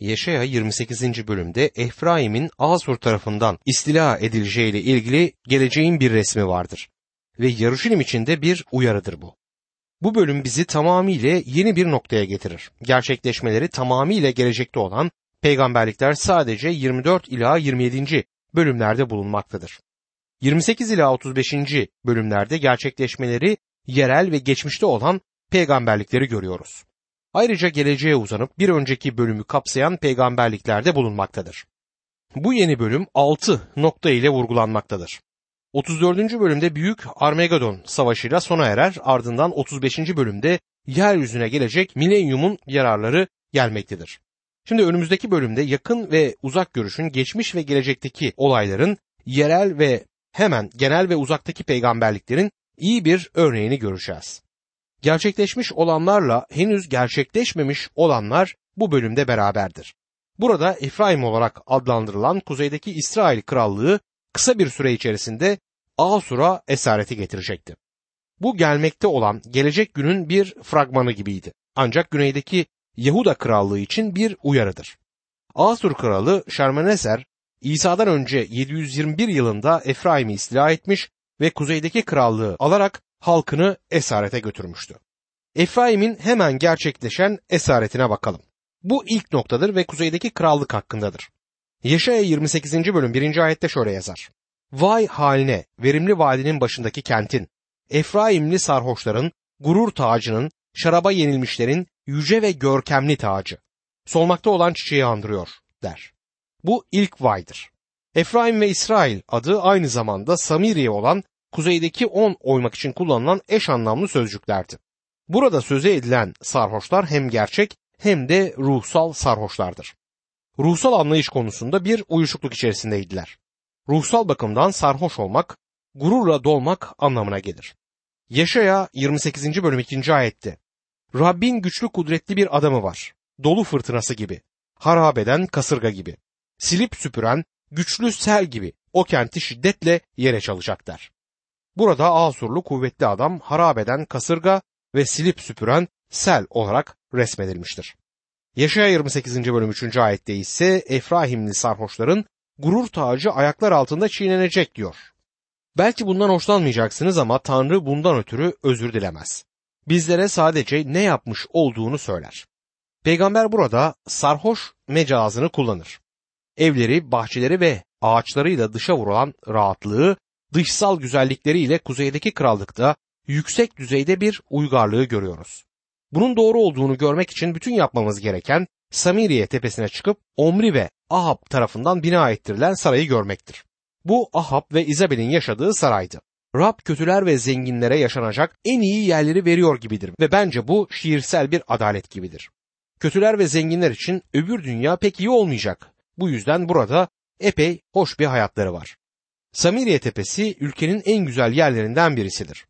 Yeşaya 28. bölümde Efraim'in Azur tarafından istila edileceğiyle ilgili geleceğin bir resmi vardır. Ve Yaruşilim içinde bir uyarıdır bu. Bu bölüm bizi tamamıyla yeni bir noktaya getirir. Gerçekleşmeleri tamamıyla gelecekte olan peygamberlikler sadece 24 ila 27. bölümlerde bulunmaktadır. 28 ila 35. bölümlerde gerçekleşmeleri yerel ve geçmişte olan peygamberlikleri görüyoruz. Ayrıca geleceğe uzanıp bir önceki bölümü kapsayan peygamberliklerde bulunmaktadır. Bu yeni bölüm 6 nokta ile vurgulanmaktadır. 34. bölümde Büyük Armageddon savaşıyla sona erer ardından 35. bölümde yeryüzüne gelecek milenyumun yararları gelmektedir. Şimdi önümüzdeki bölümde yakın ve uzak görüşün geçmiş ve gelecekteki olayların yerel ve hemen genel ve uzaktaki peygamberliklerin iyi bir örneğini göreceğiz. Gerçekleşmiş olanlarla henüz gerçekleşmemiş olanlar bu bölümde beraberdir. Burada Efraim olarak adlandırılan kuzeydeki İsrail krallığı kısa bir süre içerisinde Asur'a esareti getirecekti. Bu gelmekte olan gelecek günün bir fragmanı gibiydi. Ancak güneydeki Yahuda krallığı için bir uyarıdır. Asur kralı Şermeneser İsa'dan önce 721 yılında Efraim'i istila etmiş ve kuzeydeki krallığı alarak halkını esarete götürmüştü. Efraim'in hemen gerçekleşen esaretine bakalım. Bu ilk noktadır ve kuzeydeki krallık hakkındadır. Yaşaya 28. bölüm 1. ayette şöyle yazar. Vay haline verimli vadinin başındaki kentin, Efraimli sarhoşların, gurur tacının, şaraba yenilmişlerin yüce ve görkemli tacı. Solmakta olan çiçeği andırıyor der. Bu ilk vaydır. Efraim ve İsrail adı aynı zamanda Samiriye olan kuzeydeki on oymak için kullanılan eş anlamlı sözcüklerdi. Burada söze edilen sarhoşlar hem gerçek hem de ruhsal sarhoşlardır. Ruhsal anlayış konusunda bir uyuşukluk içerisindeydiler. Ruhsal bakımdan sarhoş olmak, gururla dolmak anlamına gelir. Yaşaya 28. bölüm 2. ayette Rabbin güçlü kudretli bir adamı var. Dolu fırtınası gibi. Harabeden kasırga gibi. Silip süpüren güçlü sel gibi o kenti şiddetle yere çalacak der. Burada Asurlu kuvvetli adam harabeden kasırga ve silip süpüren sel olarak resmedilmiştir. Yaşaya 28. bölüm 3. ayette ise Efraimli sarhoşların gurur tacı ayaklar altında çiğnenecek diyor. Belki bundan hoşlanmayacaksınız ama Tanrı bundan ötürü özür dilemez. Bizlere sadece ne yapmış olduğunu söyler. Peygamber burada sarhoş mecazını kullanır. Evleri, bahçeleri ve ağaçlarıyla dışa vurulan rahatlığı, dışsal güzellikleriyle kuzeydeki krallıkta yüksek düzeyde bir uygarlığı görüyoruz. Bunun doğru olduğunu görmek için bütün yapmamız gereken Samiriye tepesine çıkıp Omri ve Ahab tarafından bina ettirilen sarayı görmektir. Bu Ahab ve İzabel'in yaşadığı saraydı. Rab kötüler ve zenginlere yaşanacak en iyi yerleri veriyor gibidir ve bence bu şiirsel bir adalet gibidir. Kötüler ve zenginler için öbür dünya pek iyi olmayacak. Bu yüzden burada epey hoş bir hayatları var. Samiriye Tepesi ülkenin en güzel yerlerinden birisidir.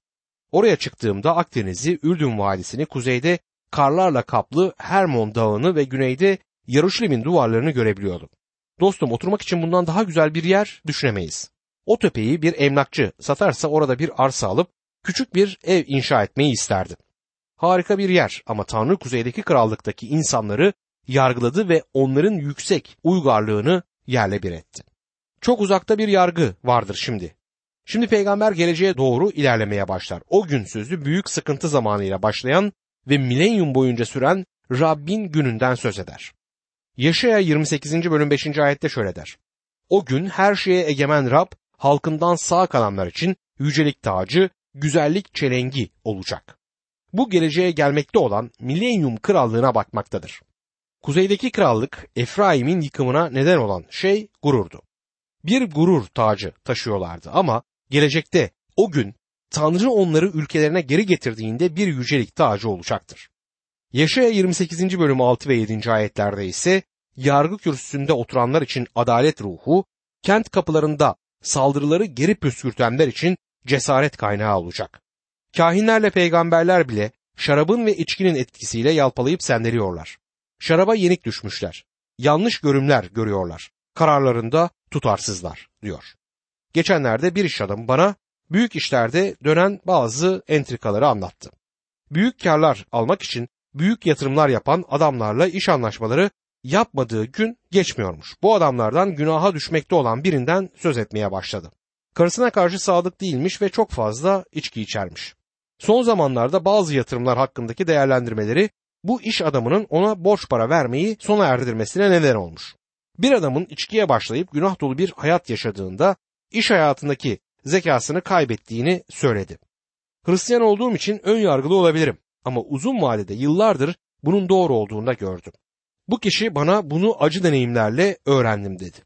Oraya çıktığımda Akdeniz'i, Ürdün Vadisi'ni, kuzeyde karlarla kaplı Hermon Dağı'nı ve güneyde Yaruşilim'in duvarlarını görebiliyordum. Dostum oturmak için bundan daha güzel bir yer düşünemeyiz. O tepeyi bir emlakçı satarsa orada bir arsa alıp küçük bir ev inşa etmeyi isterdim. Harika bir yer ama Tanrı kuzeydeki krallıktaki insanları yargıladı ve onların yüksek uygarlığını yerle bir etti. Çok uzakta bir yargı vardır şimdi. Şimdi peygamber geleceğe doğru ilerlemeye başlar. O gün sözü büyük sıkıntı zamanıyla başlayan ve milenyum boyunca süren Rabbin gününden söz eder. Yaşaya 28. bölüm 5. ayette şöyle der. O gün her şeye egemen Rab halkından sağ kalanlar için yücelik tacı, güzellik çelengi olacak. Bu geleceğe gelmekte olan milenyum krallığına bakmaktadır. Kuzeydeki krallık Efraim'in yıkımına neden olan şey gururdu. Bir gurur tacı taşıyorlardı ama gelecekte o gün Tanrı onları ülkelerine geri getirdiğinde bir yücelik tacı olacaktır. Yaşaya 28. bölüm 6 ve 7. ayetlerde ise yargı kürsüsünde oturanlar için adalet ruhu, kent kapılarında saldırıları geri püskürtenler için cesaret kaynağı olacak. Kahinlerle peygamberler bile şarabın ve içkinin etkisiyle yalpalayıp sendeliyorlar. Şaraba yenik düşmüşler. Yanlış görümler görüyorlar. Kararlarında tutarsızlar diyor. Geçenlerde bir iş adamı bana büyük işlerde dönen bazı entrikaları anlattı. Büyük karlar almak için büyük yatırımlar yapan adamlarla iş anlaşmaları yapmadığı gün geçmiyormuş. Bu adamlardan günaha düşmekte olan birinden söz etmeye başladı. Karısına karşı sadık değilmiş ve çok fazla içki içermiş. Son zamanlarda bazı yatırımlar hakkındaki değerlendirmeleri bu iş adamının ona borç para vermeyi sona erdirmesine neden olmuş. Bir adamın içkiye başlayıp günah dolu bir hayat yaşadığında iş hayatındaki zekasını kaybettiğini söyledi. Hristiyan olduğum için ön yargılı olabilirim ama uzun vadede yıllardır bunun doğru olduğunu da gördüm. Bu kişi bana bunu acı deneyimlerle öğrendim dedi.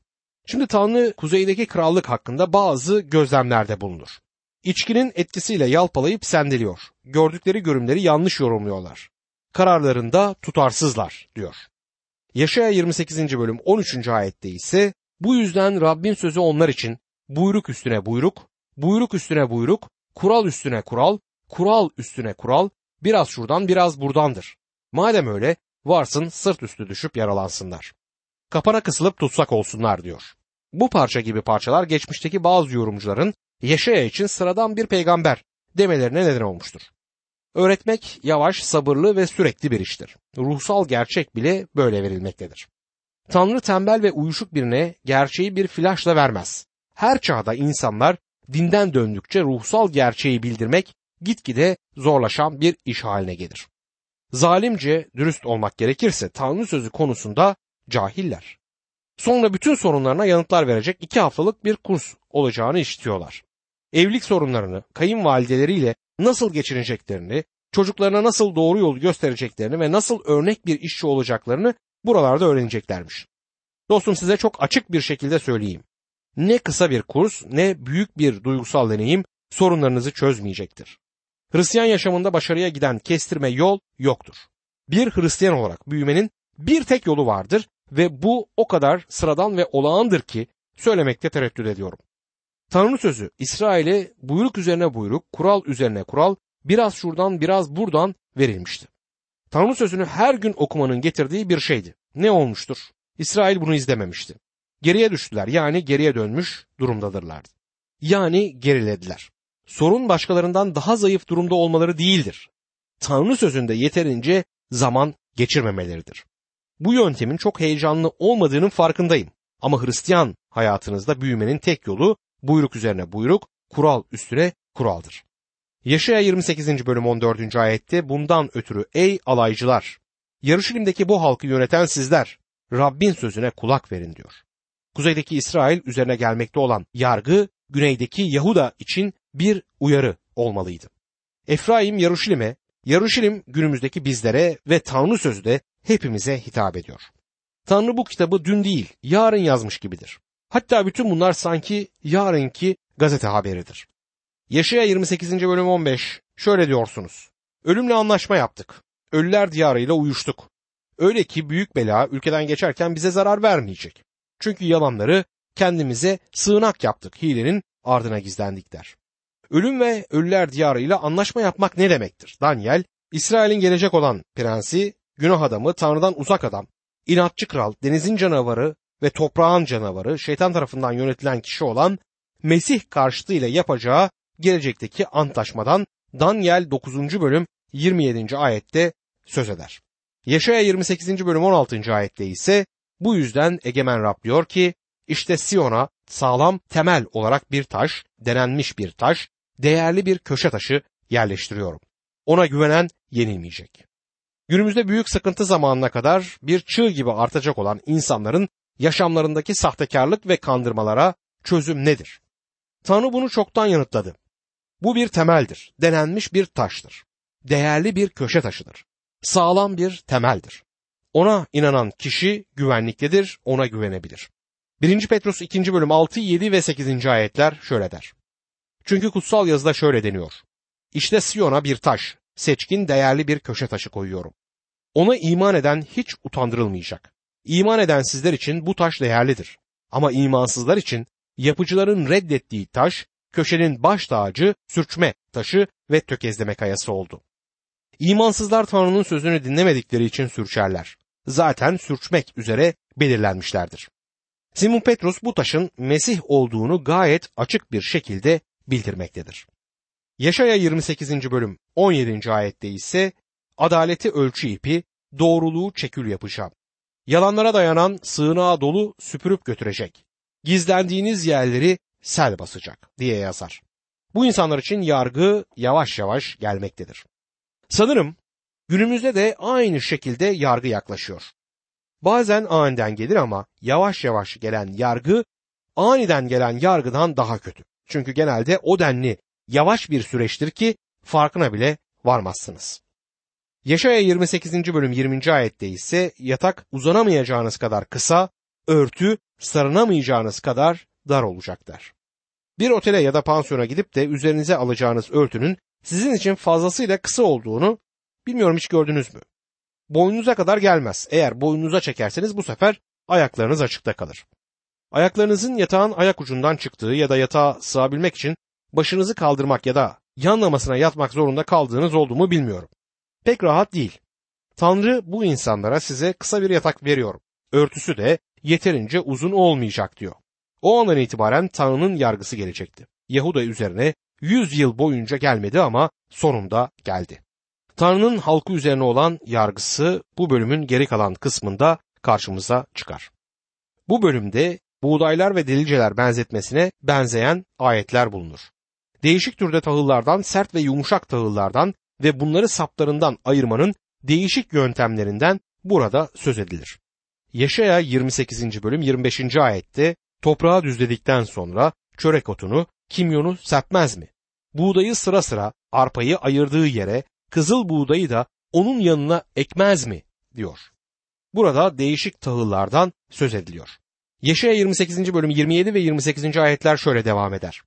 Şimdi Tanrı kuzeydeki krallık hakkında bazı gözlemlerde bulunur. İçkinin etkisiyle yalpalayıp sendeliyor. Gördükleri görümleri yanlış yorumluyorlar. Kararlarında tutarsızlar diyor. Yaşaya 28. bölüm 13. ayette ise bu yüzden Rabbin sözü onlar için buyruk üstüne buyruk, buyruk üstüne buyruk, kural üstüne kural, kural üstüne kural, biraz şuradan biraz buradandır. Madem öyle varsın sırt üstü düşüp yaralansınlar. Kapana kısılıp tutsak olsunlar diyor. Bu parça gibi parçalar geçmişteki bazı yorumcuların Yaşaya için sıradan bir peygamber demelerine neden olmuştur. Öğretmek yavaş, sabırlı ve sürekli bir iştir. Ruhsal gerçek bile böyle verilmektedir. Tanrı tembel ve uyuşuk birine gerçeği bir flaşla vermez. Her çağda insanlar dinden döndükçe ruhsal gerçeği bildirmek gitgide zorlaşan bir iş haline gelir. Zalimce dürüst olmak gerekirse Tanrı sözü konusunda cahiller. Sonra bütün sorunlarına yanıtlar verecek iki haftalık bir kurs olacağını işitiyorlar. Evlilik sorunlarını kayınvalideleriyle nasıl geçireceklerini, çocuklarına nasıl doğru yolu göstereceklerini ve nasıl örnek bir işçi olacaklarını buralarda öğreneceklermiş. Dostum size çok açık bir şekilde söyleyeyim. Ne kısa bir kurs ne büyük bir duygusal deneyim sorunlarınızı çözmeyecektir. Hristiyan yaşamında başarıya giden kestirme yol yoktur. Bir Hristiyan olarak büyümenin bir tek yolu vardır ve bu o kadar sıradan ve olağandır ki söylemekte tereddüt ediyorum. Tanrı sözü İsrail'e buyruk üzerine buyruk, kural üzerine kural, biraz şuradan biraz buradan verilmişti. Tanrı sözünü her gün okumanın getirdiği bir şeydi. Ne olmuştur? İsrail bunu izlememişti. Geriye düştüler yani geriye dönmüş durumdadırlardı. Yani gerilediler. Sorun başkalarından daha zayıf durumda olmaları değildir. Tanrı sözünde yeterince zaman geçirmemeleridir. Bu yöntemin çok heyecanlı olmadığının farkındayım. Ama Hristiyan hayatınızda büyümenin tek yolu buyruk üzerine buyruk, kural üstüne kuraldır. Yaşaya 28. bölüm 14. ayette bundan ötürü ey alaycılar, Yarışilim'deki bu halkı yöneten sizler, Rabbin sözüne kulak verin diyor. Kuzeydeki İsrail üzerine gelmekte olan yargı, güneydeki Yahuda için bir uyarı olmalıydı. Efraim Yaruşilim'e, Yaruşilim günümüzdeki bizlere ve Tanrı sözü de hepimize hitap ediyor. Tanrı bu kitabı dün değil, yarın yazmış gibidir. Hatta bütün bunlar sanki yarınki gazete haberidir. Yaşaya 28. bölüm 15 şöyle diyorsunuz. Ölümle anlaşma yaptık. Ölüler diyarıyla uyuştuk. Öyle ki büyük bela ülkeden geçerken bize zarar vermeyecek. Çünkü yalanları kendimize sığınak yaptık. Hilenin ardına gizlendik der. Ölüm ve ölüler diyarıyla anlaşma yapmak ne demektir? Daniel, İsrail'in gelecek olan prensi, günah adamı, Tanrı'dan uzak adam, inatçı kral, denizin canavarı ve toprağın canavarı, şeytan tarafından yönetilen kişi olan Mesih karşıtı ile yapacağı gelecekteki antlaşmadan Daniel 9. bölüm 27. ayette söz eder. Yaşaya 28. bölüm 16. ayette ise bu yüzden egemen Rab diyor ki işte Siyon'a sağlam temel olarak bir taş, denenmiş bir taş, değerli bir köşe taşı yerleştiriyorum. Ona güvenen yenilmeyecek. Günümüzde büyük sıkıntı zamanına kadar bir çığ gibi artacak olan insanların yaşamlarındaki sahtekarlık ve kandırmalara çözüm nedir? Tanrı bunu çoktan yanıtladı. Bu bir temeldir, denenmiş bir taştır. Değerli bir köşe taşıdır. Sağlam bir temeldir. Ona inanan kişi güvenliktedir, ona güvenebilir. 1. Petrus 2. bölüm 6, 7 ve 8. ayetler şöyle der. Çünkü kutsal yazıda şöyle deniyor. İşte Siyon'a bir taş, seçkin değerli bir köşe taşı koyuyorum. Ona iman eden hiç utandırılmayacak. İman eden sizler için bu taş değerlidir. Ama imansızlar için yapıcıların reddettiği taş, köşenin baş tacı, sürçme taşı ve tökezleme kayası oldu. İmansızlar Tanrı'nın sözünü dinlemedikleri için sürçerler. Zaten sürçmek üzere belirlenmişlerdir. Simon Petrus bu taşın Mesih olduğunu gayet açık bir şekilde bildirmektedir. Yaşaya 28. bölüm 17. ayette ise adaleti ölçü ipi, doğruluğu çekül yapacağım. Yalanlara dayanan sığınağa dolu süpürüp götürecek. Gizlendiğiniz yerleri sel basacak diye yazar. Bu insanlar için yargı yavaş yavaş gelmektedir. Sanırım günümüzde de aynı şekilde yargı yaklaşıyor. Bazen aniden gelir ama yavaş yavaş gelen yargı aniden gelen yargıdan daha kötü. Çünkü genelde o denli yavaş bir süreçtir ki farkına bile varmazsınız. Yaşaya 28. bölüm 20. ayette ise yatak uzanamayacağınız kadar kısa, örtü sarınamayacağınız kadar dar olacaklar. Bir otele ya da pansiyona gidip de üzerinize alacağınız örtünün sizin için fazlasıyla kısa olduğunu bilmiyorum hiç gördünüz mü? Boynunuza kadar gelmez. Eğer boynunuza çekerseniz bu sefer ayaklarınız açıkta kalır. Ayaklarınızın yatağın ayak ucundan çıktığı ya da yatağa sığabilmek için başınızı kaldırmak ya da yanlamasına yatmak zorunda kaldığınız oldu bilmiyorum. Pek rahat değil. Tanrı bu insanlara size kısa bir yatak veriyor. Örtüsü de yeterince uzun olmayacak diyor. O andan itibaren Tanrı'nın yargısı gelecekti. Yahuda üzerine 100 yıl boyunca gelmedi ama sonunda geldi. Tanrı'nın halkı üzerine olan yargısı bu bölümün geri kalan kısmında karşımıza çıkar. Bu bölümde buğdaylar ve deliceler benzetmesine benzeyen ayetler bulunur. Değişik türde tahıllardan, sert ve yumuşak tahıllardan ve bunları saplarından ayırmanın değişik yöntemlerinden burada söz edilir. Yaşaya 28. bölüm 25. ayette toprağa düzledikten sonra çörek otunu, kimyonu serpmez mi? Buğdayı sıra sıra arpayı ayırdığı yere kızıl buğdayı da onun yanına ekmez mi? diyor. Burada değişik tahıllardan söz ediliyor. Yeşaya 28. bölüm 27 ve 28. ayetler şöyle devam eder.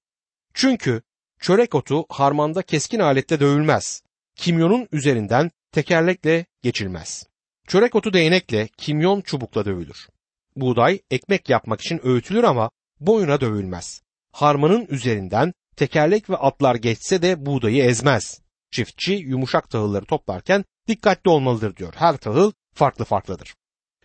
Çünkü çörek otu harmanda keskin alette dövülmez. Kimyonun üzerinden tekerlekle geçilmez. Çörek otu değnekle, kimyon çubukla dövülür. Buğday ekmek yapmak için öğütülür ama boyuna dövülmez. Harmanın üzerinden tekerlek ve atlar geçse de buğdayı ezmez. Çiftçi yumuşak tahılları toplarken dikkatli olmalıdır diyor. Her tahıl farklı farklıdır.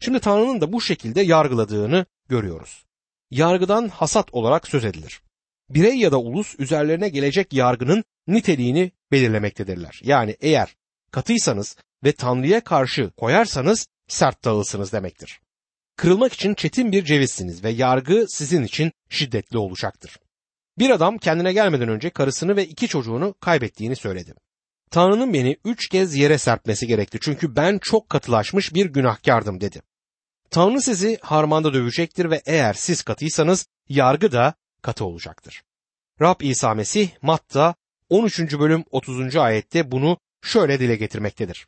Şimdi Tanrı'nın da bu şekilde yargıladığını görüyoruz. Yargıdan hasat olarak söz edilir. Birey ya da ulus üzerlerine gelecek yargının niteliğini belirlemektedirler. Yani eğer katıysanız ve Tanrı'ya karşı koyarsanız sert tahılsınız demektir. Kırılmak için çetin bir cevizsiniz ve yargı sizin için şiddetli olacaktır. Bir adam kendine gelmeden önce karısını ve iki çocuğunu kaybettiğini söyledi. Tanrı'nın beni üç kez yere serpmesi gerekti çünkü ben çok katılaşmış bir günahkardım dedi. Tanrı sizi harmanda dövecektir ve eğer siz katıysanız yargı da katı olacaktır. Rab İsa Mesih Matta 13. bölüm 30. ayette bunu şöyle dile getirmektedir.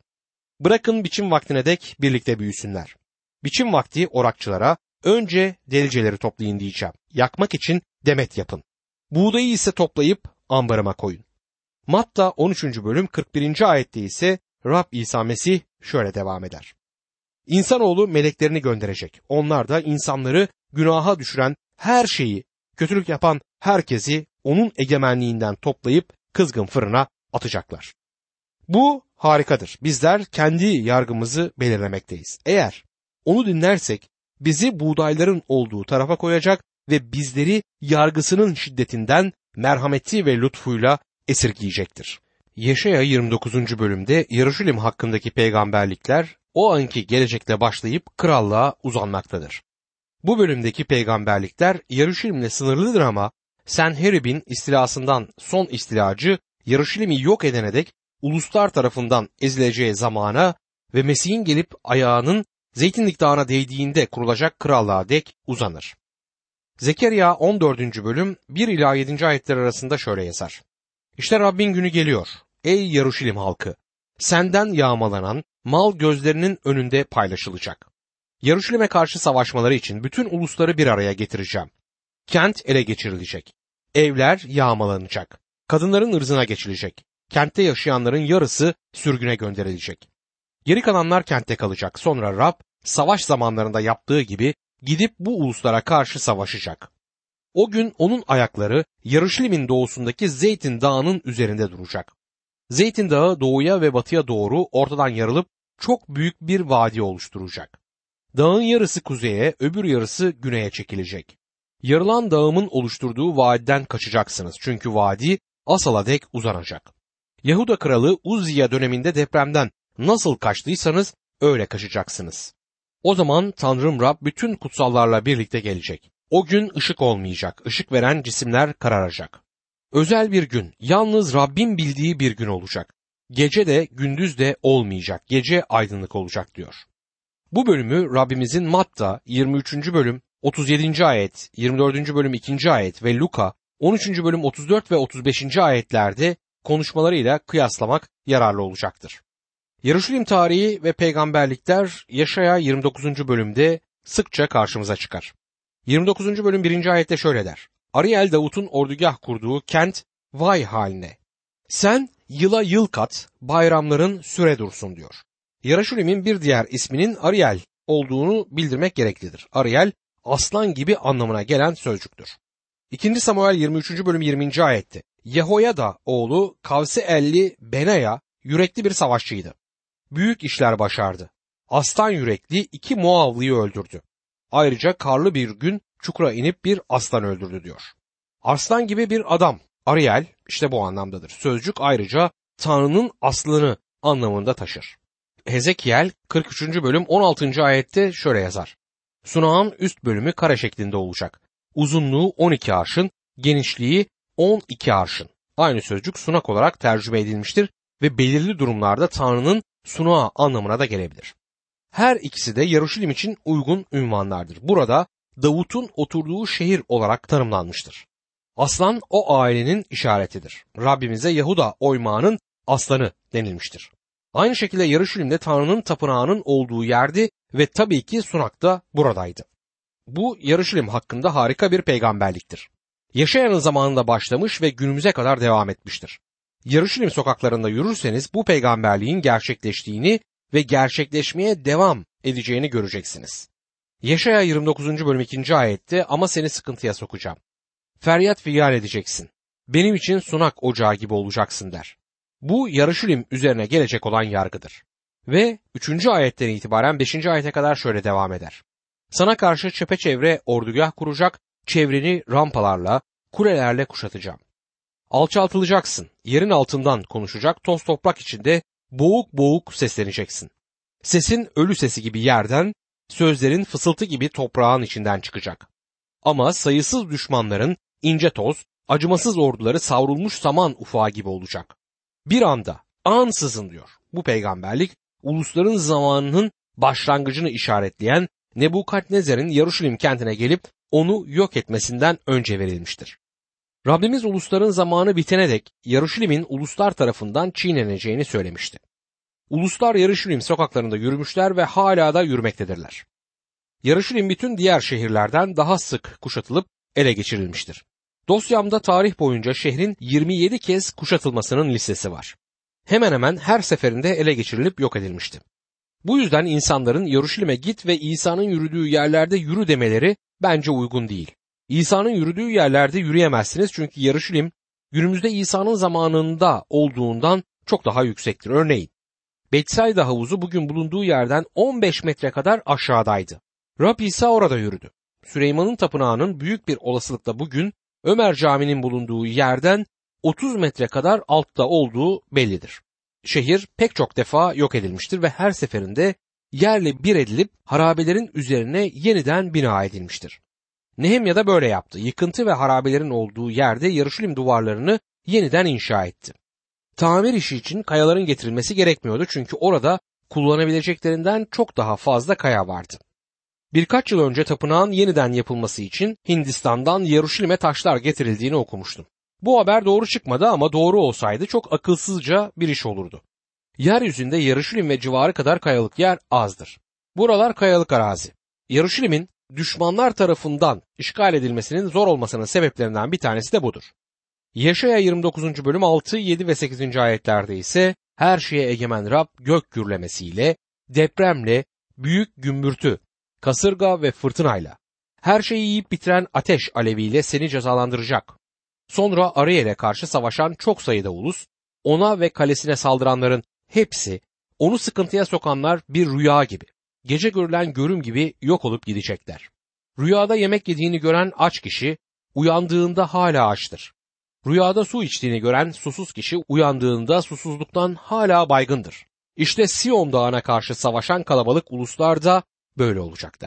Bırakın biçim vaktine dek birlikte büyüsünler. Biçim vakti orakçılara önce deliceleri toplayın diyeceğim. Yakmak için demet yapın. Buğdayı ise toplayıp ambarıma koyun. Matta 13. bölüm 41. ayette ise Rab İsa Mesih şöyle devam eder. İnsanoğlu meleklerini gönderecek. Onlar da insanları günaha düşüren her şeyi, kötülük yapan herkesi onun egemenliğinden toplayıp kızgın fırına atacaklar. Bu harikadır. Bizler kendi yargımızı belirlemekteyiz. Eğer onu dinlersek bizi buğdayların olduğu tarafa koyacak ve bizleri yargısının şiddetinden merhameti ve lütfuyla esirgeyecektir. Yeşaya 29. bölümde Yarışilim hakkındaki peygamberlikler o anki gelecekle başlayıp krallığa uzanmaktadır. Bu bölümdeki peygamberlikler Yarışilim'le sınırlıdır ama Senherib'in istilasından son istilacı Yarışilim'i yok edene dek uluslar tarafından ezileceği zamana ve Mesih'in gelip ayağının Zeytinlik Dağı'na değdiğinde kurulacak krallığa dek uzanır. Zekeriya 14. bölüm 1 ila 7. ayetler arasında şöyle yazar. İşte Rabbin günü geliyor. Ey Yaruşilim halkı! Senden yağmalanan mal gözlerinin önünde paylaşılacak. Yaruşilim'e karşı savaşmaları için bütün ulusları bir araya getireceğim. Kent ele geçirilecek. Evler yağmalanacak. Kadınların ırzına geçilecek. Kentte yaşayanların yarısı sürgüne gönderilecek. Geri kalanlar kentte kalacak. Sonra Rab savaş zamanlarında yaptığı gibi gidip bu uluslara karşı savaşacak. O gün onun ayakları Yarışlim'in doğusundaki Zeytin Dağı'nın üzerinde duracak. Zeytin Dağı doğuya ve batıya doğru ortadan yarılıp çok büyük bir vadi oluşturacak. Dağın yarısı kuzeye, öbür yarısı güneye çekilecek. Yarılan dağımın oluşturduğu vadiden kaçacaksınız çünkü vadi Asal'a dek uzanacak. Yahuda kralı Uzziya döneminde depremden nasıl kaçtıysanız öyle kaçacaksınız. O zaman Tanrım Rab bütün kutsallarla birlikte gelecek. O gün ışık olmayacak, ışık veren cisimler kararacak. Özel bir gün, yalnız Rabbin bildiği bir gün olacak. Gece de gündüz de olmayacak, gece aydınlık olacak diyor. Bu bölümü Rabbimizin Matta 23. bölüm 37. ayet, 24. bölüm 2. ayet ve Luka 13. bölüm 34 ve 35. ayetlerde konuşmalarıyla kıyaslamak yararlı olacaktır. Yarışilim tarihi ve peygamberlikler Yaşaya 29. bölümde sıkça karşımıza çıkar. 29. bölüm 1. ayette şöyle der. Ariel Davut'un ordugah kurduğu kent vay haline. Sen yıla yıl kat, bayramların süre dursun diyor. Yarışulim'in bir diğer isminin Ariel olduğunu bildirmek gereklidir. Ariel aslan gibi anlamına gelen sözcüktür. 2. Samuel 23. bölüm 20. ayette Yehoyada oğlu Kavsi Elli Benaya yürekli bir savaşçıydı. Büyük işler başardı. Aslan yürekli iki Moavlıyı öldürdü. Ayrıca karlı bir gün çukura inip bir aslan öldürdü diyor. Arslan gibi bir adam Ariel işte bu anlamdadır. Sözcük ayrıca Tanrı'nın aslını anlamında taşır. Hezekiel 43. bölüm 16. ayette şöyle yazar. Sunağın üst bölümü kare şeklinde olacak. Uzunluğu 12 arşın, genişliği 12 arşın. Aynı sözcük sunak olarak tercüme edilmiştir ve belirli durumlarda Tanrı'nın sunağı anlamına da gelebilir. Her ikisi de Yaruşilim için uygun ünvanlardır. Burada Davut'un oturduğu şehir olarak tanımlanmıştır. Aslan o ailenin işaretidir. Rabbimize Yahuda oymağının aslanı denilmiştir. Aynı şekilde Yarışilim'de Tanrı'nın tapınağının olduğu yerdi ve tabii ki Sunak da buradaydı. Bu Yarışilim hakkında harika bir peygamberliktir. Yaşayanın zamanında başlamış ve günümüze kadar devam etmiştir. Yarışilim sokaklarında yürürseniz bu peygamberliğin gerçekleştiğini ve gerçekleşmeye devam edeceğini göreceksiniz. Yaşaya 29. bölüm 2. ayette ama seni sıkıntıya sokacağım. Feryat figan edeceksin. Benim için sunak ocağı gibi olacaksın der. Bu Yarışilim üzerine gelecek olan yargıdır. Ve 3. ayetten itibaren 5. ayete kadar şöyle devam eder. Sana karşı çepeçevre ordugah kuracak, çevreni rampalarla, kulelerle kuşatacağım. Alçaltılacaksın, yerin altından konuşacak, toz toprak içinde boğuk boğuk sesleneceksin. Sesin ölü sesi gibi yerden, sözlerin fısıltı gibi toprağın içinden çıkacak. Ama sayısız düşmanların ince toz, acımasız orduları savrulmuş saman ufağı gibi olacak. Bir anda, ansızın diyor. Bu peygamberlik ulusların zamanının başlangıcını işaretleyen Nebukadnezar'ın Yaruşilim kentine gelip onu yok etmesinden önce verilmiştir. Rabbimiz ulusların zamanı bitene dek Yaruşilim'in uluslar tarafından çiğneneceğini söylemişti. Uluslar Yarışilim sokaklarında yürümüşler ve hala da yürümektedirler. Yarışilim bütün diğer şehirlerden daha sık kuşatılıp ele geçirilmiştir. Dosyamda tarih boyunca şehrin 27 kez kuşatılmasının listesi var. Hemen hemen her seferinde ele geçirilip yok edilmişti. Bu yüzden insanların Yaruşilim'e git ve İsa'nın yürüdüğü yerlerde yürü demeleri bence uygun değil. İsa'nın yürüdüğü yerlerde yürüyemezsiniz çünkü Yaruşilim günümüzde İsa'nın zamanında olduğundan çok daha yüksektir. Örneğin Betsayda havuzu bugün bulunduğu yerden 15 metre kadar aşağıdaydı. Rab İsa orada yürüdü. Süleyman'ın tapınağının büyük bir olasılıkla bugün Ömer Camii'nin bulunduğu yerden 30 metre kadar altta olduğu bellidir. Şehir pek çok defa yok edilmiştir ve her seferinde yerle bir edilip harabelerin üzerine yeniden bina edilmiştir. Nehemya da böyle yaptı. Yıkıntı ve harabelerin olduğu yerde Yarışilim duvarlarını yeniden inşa etti. Tamir işi için kayaların getirilmesi gerekmiyordu çünkü orada kullanabileceklerinden çok daha fazla kaya vardı. Birkaç yıl önce tapınağın yeniden yapılması için Hindistan'dan Yaruşilim'e taşlar getirildiğini okumuştum. Bu haber doğru çıkmadı ama doğru olsaydı çok akılsızca bir iş olurdu. Yeryüzünde Yaruşilim ve civarı kadar kayalık yer azdır. Buralar kayalık arazi. Yaruşilim'in düşmanlar tarafından işgal edilmesinin zor olmasının sebeplerinden bir tanesi de budur. Yaşaya 29. bölüm 6, 7 ve 8. ayetlerde ise her şeye egemen Rab gök gürlemesiyle, depremle, büyük gümbürtü, kasırga ve fırtınayla, her şeyi yiyip bitiren ateş aleviyle seni cezalandıracak. Sonra Ariel'e karşı savaşan çok sayıda ulus, ona ve kalesine saldıranların hepsi, onu sıkıntıya sokanlar bir rüya gibi, gece görülen görüm gibi yok olup gidecekler. Rüyada yemek yediğini gören aç kişi, uyandığında hala açtır. Rüyada su içtiğini gören susuz kişi uyandığında susuzluktan hala baygındır. İşte Sion dağına karşı savaşan kalabalık uluslarda böyle olacak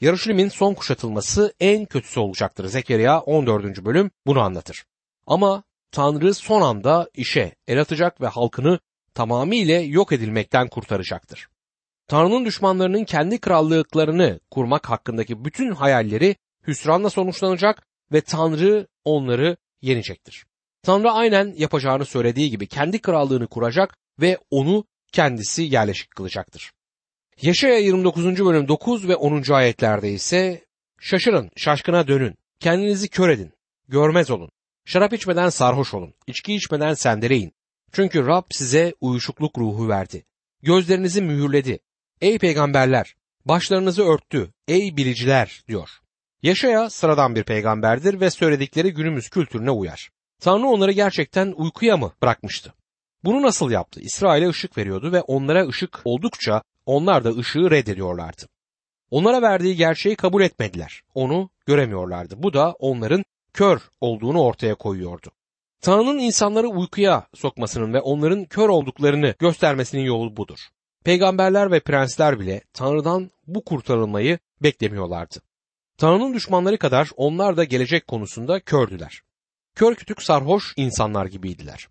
der. Yarışilim'in son kuşatılması en kötüsü olacaktır. Zekeriya 14. bölüm bunu anlatır. Ama Tanrı son anda işe el atacak ve halkını tamamıyla yok edilmekten kurtaracaktır. Tanrı'nın düşmanlarının kendi krallıklarını kurmak hakkındaki bütün hayalleri hüsranla sonuçlanacak ve Tanrı onları yenecektir. Tanrı aynen yapacağını söylediği gibi kendi krallığını kuracak ve onu kendisi yerleşik kılacaktır. Yaşaya 29. bölüm 9 ve 10. ayetlerde ise şaşırın, şaşkına dönün, kendinizi kör edin, görmez olun, şarap içmeden sarhoş olun, içki içmeden sendeleyin. Çünkü Rab size uyuşukluk ruhu verdi. Gözlerinizi mühürledi. Ey peygamberler, başlarınızı örttü, ey biliciler diyor. Yaşaya sıradan bir peygamberdir ve söyledikleri günümüz kültürüne uyar. Tanrı onları gerçekten uykuya mı bırakmıştı? Bunu nasıl yaptı? İsrail'e ışık veriyordu ve onlara ışık oldukça onlar da ışığı reddediyorlardı. Onlara verdiği gerçeği kabul etmediler. Onu göremiyorlardı. Bu da onların kör olduğunu ortaya koyuyordu. Tanrı'nın insanları uykuya sokmasının ve onların kör olduklarını göstermesinin yolu budur. Peygamberler ve prensler bile Tanrı'dan bu kurtarılmayı beklemiyorlardı. Tanrı'nın düşmanları kadar onlar da gelecek konusunda kördüler. Kör kütük sarhoş insanlar gibiydiler.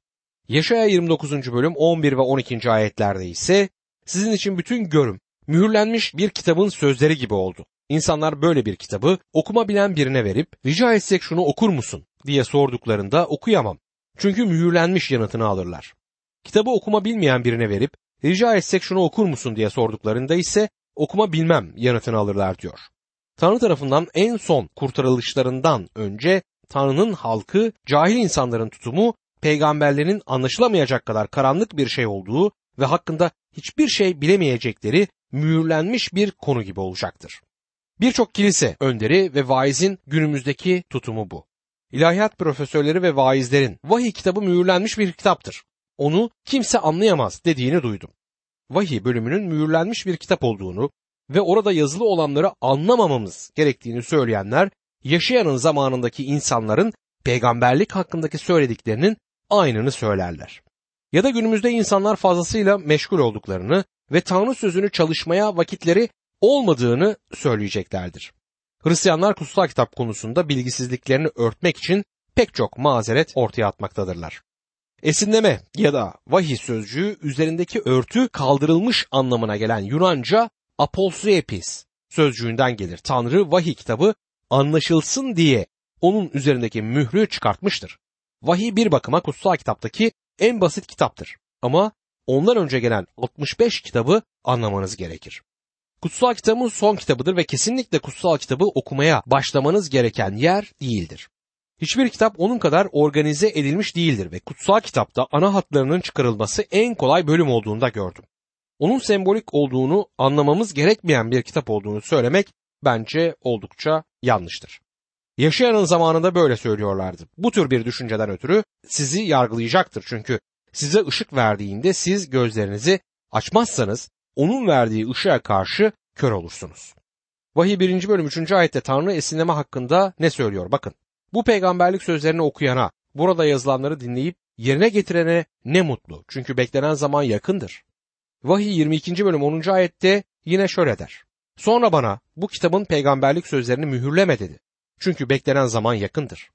Yaşaya 29. bölüm 11 ve 12. ayetlerde ise sizin için bütün görüm mühürlenmiş bir kitabın sözleri gibi oldu. İnsanlar böyle bir kitabı okuma bilen birine verip rica etsek şunu okur musun diye sorduklarında okuyamam. Çünkü mühürlenmiş yanıtını alırlar. Kitabı okuma bilmeyen birine verip rica etsek şunu okur musun diye sorduklarında ise okuma bilmem yanıtını alırlar diyor. Tanrı tarafından en son kurtarılışlarından önce Tanrı'nın halkı cahil insanların tutumu peygamberlerin anlaşılamayacak kadar karanlık bir şey olduğu ve hakkında hiçbir şey bilemeyecekleri mühürlenmiş bir konu gibi olacaktır. Birçok kilise önderi ve vaizin günümüzdeki tutumu bu. İlahiyat profesörleri ve vaizlerin vahiy kitabı mühürlenmiş bir kitaptır. Onu kimse anlayamaz dediğini duydum. Vahiy bölümünün mühürlenmiş bir kitap olduğunu ve orada yazılı olanları anlamamamız gerektiğini söyleyenler yaşayanın zamanındaki insanların peygamberlik hakkındaki söylediklerinin aynını söylerler. Ya da günümüzde insanlar fazlasıyla meşgul olduklarını ve Tanrı sözünü çalışmaya vakitleri olmadığını söyleyeceklerdir. Hristiyanlar kutsal kitap konusunda bilgisizliklerini örtmek için pek çok mazeret ortaya atmaktadırlar. Esinleme ya da vahiy sözcüğü üzerindeki örtü kaldırılmış anlamına gelen Yunanca apolsuepis sözcüğünden gelir. Tanrı vahiy kitabı anlaşılsın diye onun üzerindeki mührü çıkartmıştır. Vahiy bir bakıma kutsal kitaptaki en basit kitaptır. Ama ondan önce gelen 65 kitabı anlamanız gerekir. Kutsal kitabın son kitabıdır ve kesinlikle kutsal kitabı okumaya başlamanız gereken yer değildir. Hiçbir kitap onun kadar organize edilmiş değildir ve kutsal kitapta ana hatlarının çıkarılması en kolay bölüm olduğunda gördüm. Onun sembolik olduğunu anlamamız gerekmeyen bir kitap olduğunu söylemek bence oldukça yanlıştır. Yaşayanın zamanında böyle söylüyorlardı. Bu tür bir düşünceden ötürü sizi yargılayacaktır çünkü size ışık verdiğinde siz gözlerinizi açmazsanız onun verdiği ışığa karşı kör olursunuz. Vahiy 1. bölüm 3. ayette Tanrı esinleme hakkında ne söylüyor? Bakın. Bu peygamberlik sözlerini okuyana, burada yazılanları dinleyip yerine getirene ne mutlu. Çünkü beklenen zaman yakındır. Vahiy 22. bölüm 10. ayette yine şöyle der. Sonra bana bu kitabın peygamberlik sözlerini mühürleme dedi. Çünkü beklenen zaman yakındır.